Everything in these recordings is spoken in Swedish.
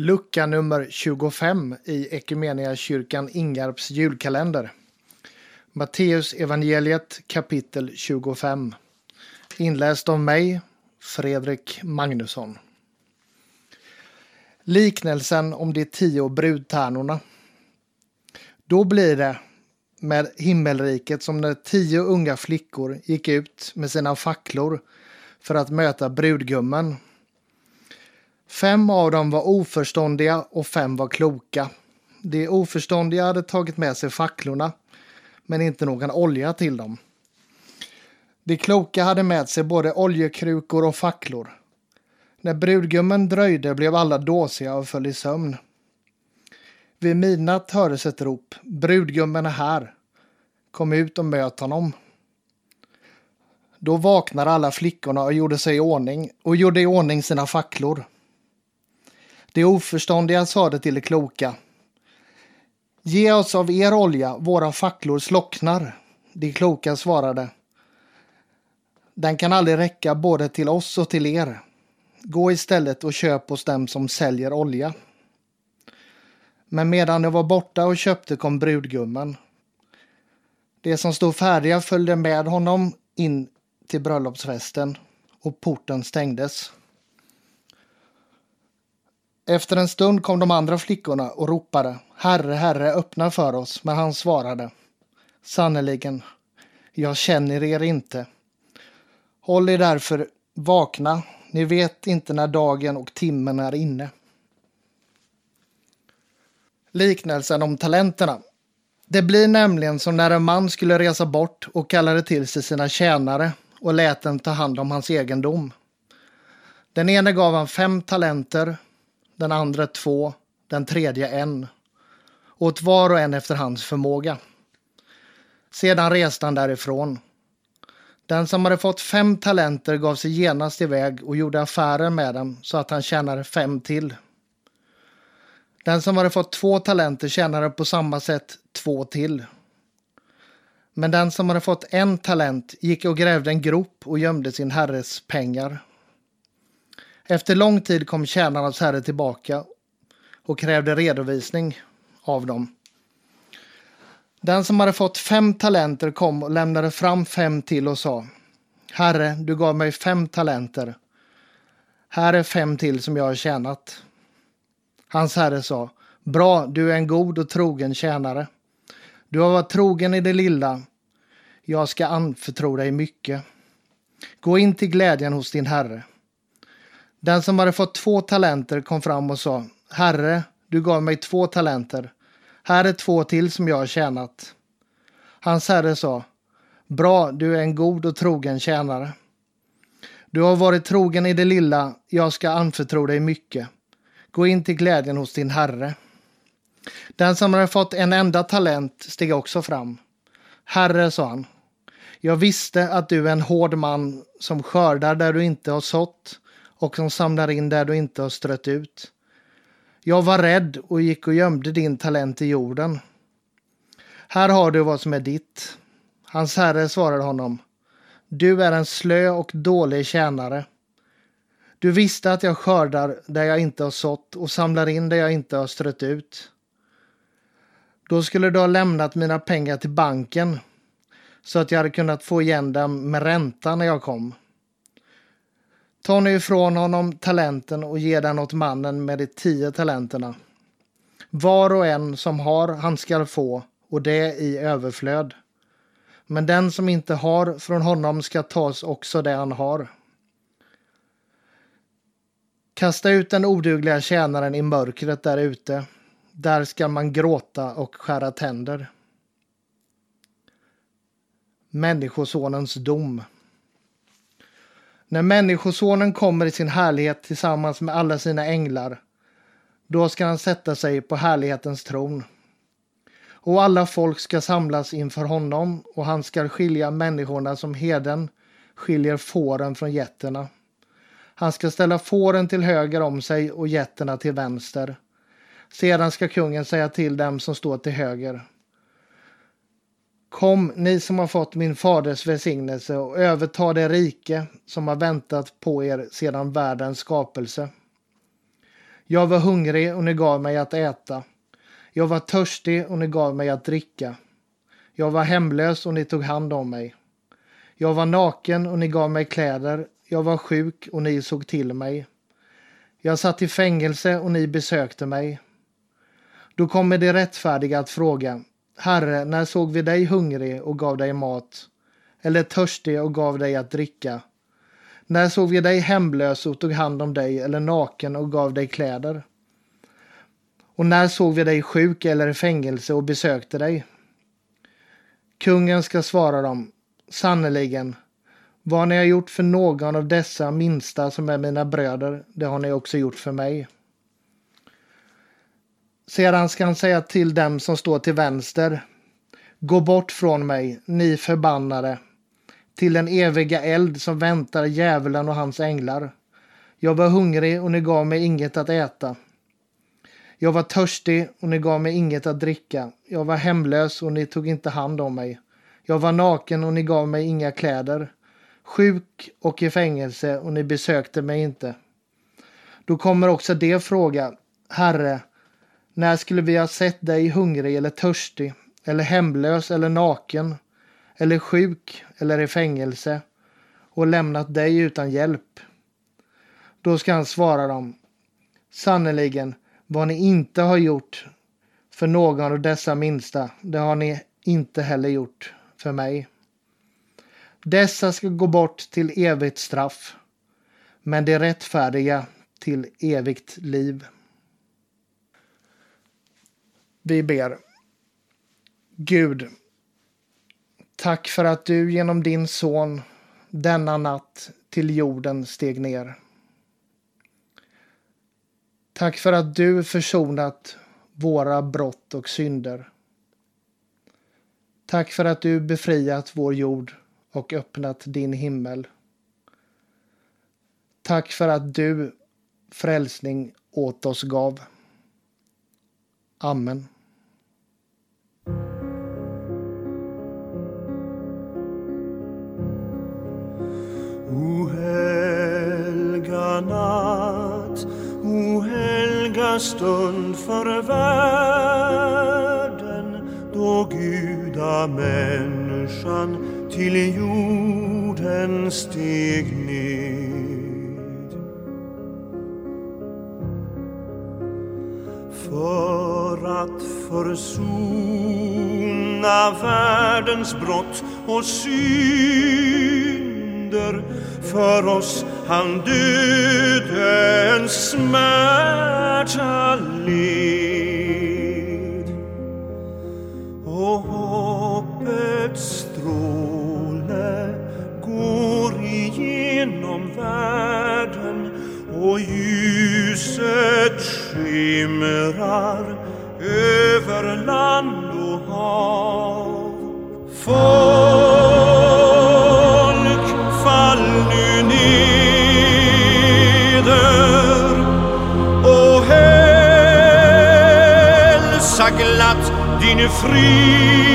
Lucka nummer 25 i kyrkan Ingarps julkalender. Matteus evangeliet kapitel 25. Inläst av mig, Fredrik Magnusson. Liknelsen om de tio brudtärnorna. Då blir det med himmelriket som när tio unga flickor gick ut med sina facklor för att möta brudgummen Fem av dem var oförståndiga och fem var kloka. De oförståndiga hade tagit med sig facklorna, men inte någon olja till dem. De kloka hade med sig både oljekrukor och facklor. När brudgummen dröjde blev alla dåsiga och föll i sömn. Vid midnatt hördes ett rop. Brudgummen är här. Kom ut och möt honom. Då vaknade alla flickorna och gjorde sig i ordning och gjorde i ordning sina facklor. De oförståndiga sade till de kloka. Ge oss av er olja, våra facklor slocknar. De kloka svarade. Den kan aldrig räcka både till oss och till er. Gå istället och köp hos dem som säljer olja. Men medan de var borta och köpte kom brudgummen. De som stod färdiga följde med honom in till bröllopsfesten och porten stängdes. Efter en stund kom de andra flickorna och ropade Herre, Herre, öppna för oss. Men han svarade Sannerligen, jag känner er inte. Håll er därför vakna. Ni vet inte när dagen och timmen är inne. Liknelsen om talenterna. Det blir nämligen som när en man skulle resa bort och kallade till sig sina tjänare och lät dem ta hand om hans egendom. Den ene gav han fem talenter, den andra två, den tredje en. Åt var och en efter hans förmåga. Sedan reste han därifrån. Den som hade fått fem talenter gav sig genast iväg och gjorde affärer med dem så att han tjänade fem till. Den som hade fått två talenter tjänade på samma sätt två till. Men den som hade fått en talent gick och grävde en grop och gömde sin herres pengar. Efter lång tid kom tjänarnas herre tillbaka och krävde redovisning av dem. Den som hade fått fem talenter kom och lämnade fram fem till och sa Herre, du gav mig fem talenter. Här är fem till som jag har tjänat. Hans herre sa Bra, du är en god och trogen tjänare. Du har varit trogen i det lilla. Jag ska anförtro dig mycket. Gå in till glädjen hos din herre. Den som hade fått två talenter kom fram och sa Herre, du gav mig två talenter. Här är två till som jag har tjänat. Hans herre sa Bra, du är en god och trogen tjänare. Du har varit trogen i det lilla, jag ska anförtro dig mycket. Gå in till glädjen hos din herre. Den som hade fått en enda talent steg också fram. Herre, sa han, jag visste att du är en hård man som skördar där du inte har sått och som samlar in där du inte har strött ut. Jag var rädd och gick och gömde din talent i jorden. Här har du vad som är ditt. Hans herre svarade honom. Du är en slö och dålig tjänare. Du visste att jag skördar där jag inte har sått och samlar in där jag inte har strött ut. Då skulle du ha lämnat mina pengar till banken så att jag hade kunnat få igen dem med ränta när jag kom. Ta nu ifrån honom talenten och ge den åt mannen med de tio talenterna. Var och en som har, han skall få, och det i överflöd. Men den som inte har, från honom ska tas också det han har. Kasta ut den odugliga tjänaren i mörkret där ute. Där ska man gråta och skära tänder. Människosonens dom. När Människosonen kommer i sin härlighet tillsammans med alla sina änglar, då ska han sätta sig på härlighetens tron. Och alla folk ska samlas inför honom och han ska skilja människorna som heden skiljer fåren från getterna. Han ska ställa fåren till höger om sig och getterna till vänster. Sedan ska kungen säga till dem som står till höger. Kom, ni som har fått min faders välsignelse och överta det rike som har väntat på er sedan världens skapelse. Jag var hungrig och ni gav mig att äta. Jag var törstig och ni gav mig att dricka. Jag var hemlös och ni tog hand om mig. Jag var naken och ni gav mig kläder. Jag var sjuk och ni såg till mig. Jag satt i fängelse och ni besökte mig. Då kommer de rättfärdiga att fråga. Herre, när såg vi dig hungrig och gav dig mat? Eller törstig och gav dig att dricka? När såg vi dig hemlös och tog hand om dig eller naken och gav dig kläder? Och när såg vi dig sjuk eller i fängelse och besökte dig? Kungen ska svara dem, sannerligen, vad ni har gjort för någon av dessa minsta som är mina bröder, det har ni också gjort för mig. Sedan ska han säga till dem som står till vänster, gå bort från mig, ni förbannade, till den eviga eld som väntar djävulen och hans änglar. Jag var hungrig och ni gav mig inget att äta. Jag var törstig och ni gav mig inget att dricka. Jag var hemlös och ni tog inte hand om mig. Jag var naken och ni gav mig inga kläder. Sjuk och i fängelse och ni besökte mig inte. Då kommer också det fråga, Herre, när skulle vi ha sett dig hungrig eller törstig eller hemlös eller naken eller sjuk eller i fängelse och lämnat dig utan hjälp? Då ska han svara dem, sannerligen, vad ni inte har gjort för någon av dessa minsta, det har ni inte heller gjort för mig. Dessa ska gå bort till evigt straff, men de rättfärdiga till evigt liv. Vi ber. Gud, tack för att du genom din son denna natt till jorden steg ner. Tack för att du försonat våra brott och synder. Tack för att du befriat vår jord och öppnat din himmel. Tack för att du frälsning åt oss gav. Amen. Stund för världen då gudamänniskan till jorden steg ned. För att försona världens brott och synd synder för oss han dödens smärta led. Och hoppets stråle går igenom världen och ljuset skimrar över land och hav. For din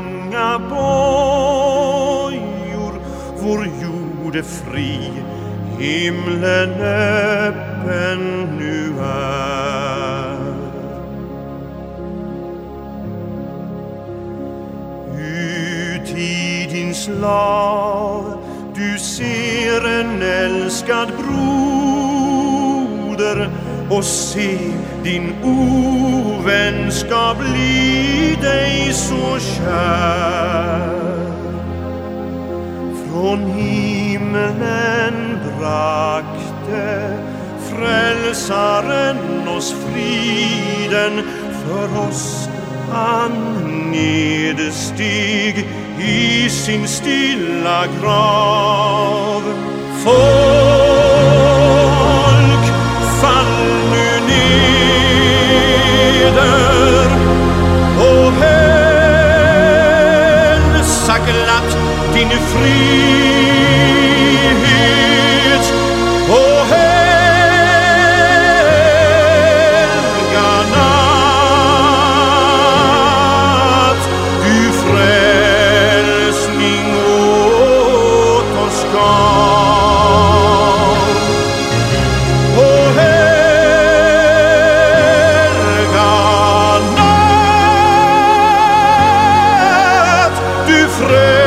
tunga bojor Vår jord är fri, himlen öppen nu är. Ut i din slav du ser en älskad broder och se din ovän ska bli dig så kär. Från himlen brakte frälsaren oss friden för oss han nedsteg i sin stilla grav. För frihet O helga natt du frälsning åt oss gav. O helga natt du frälsning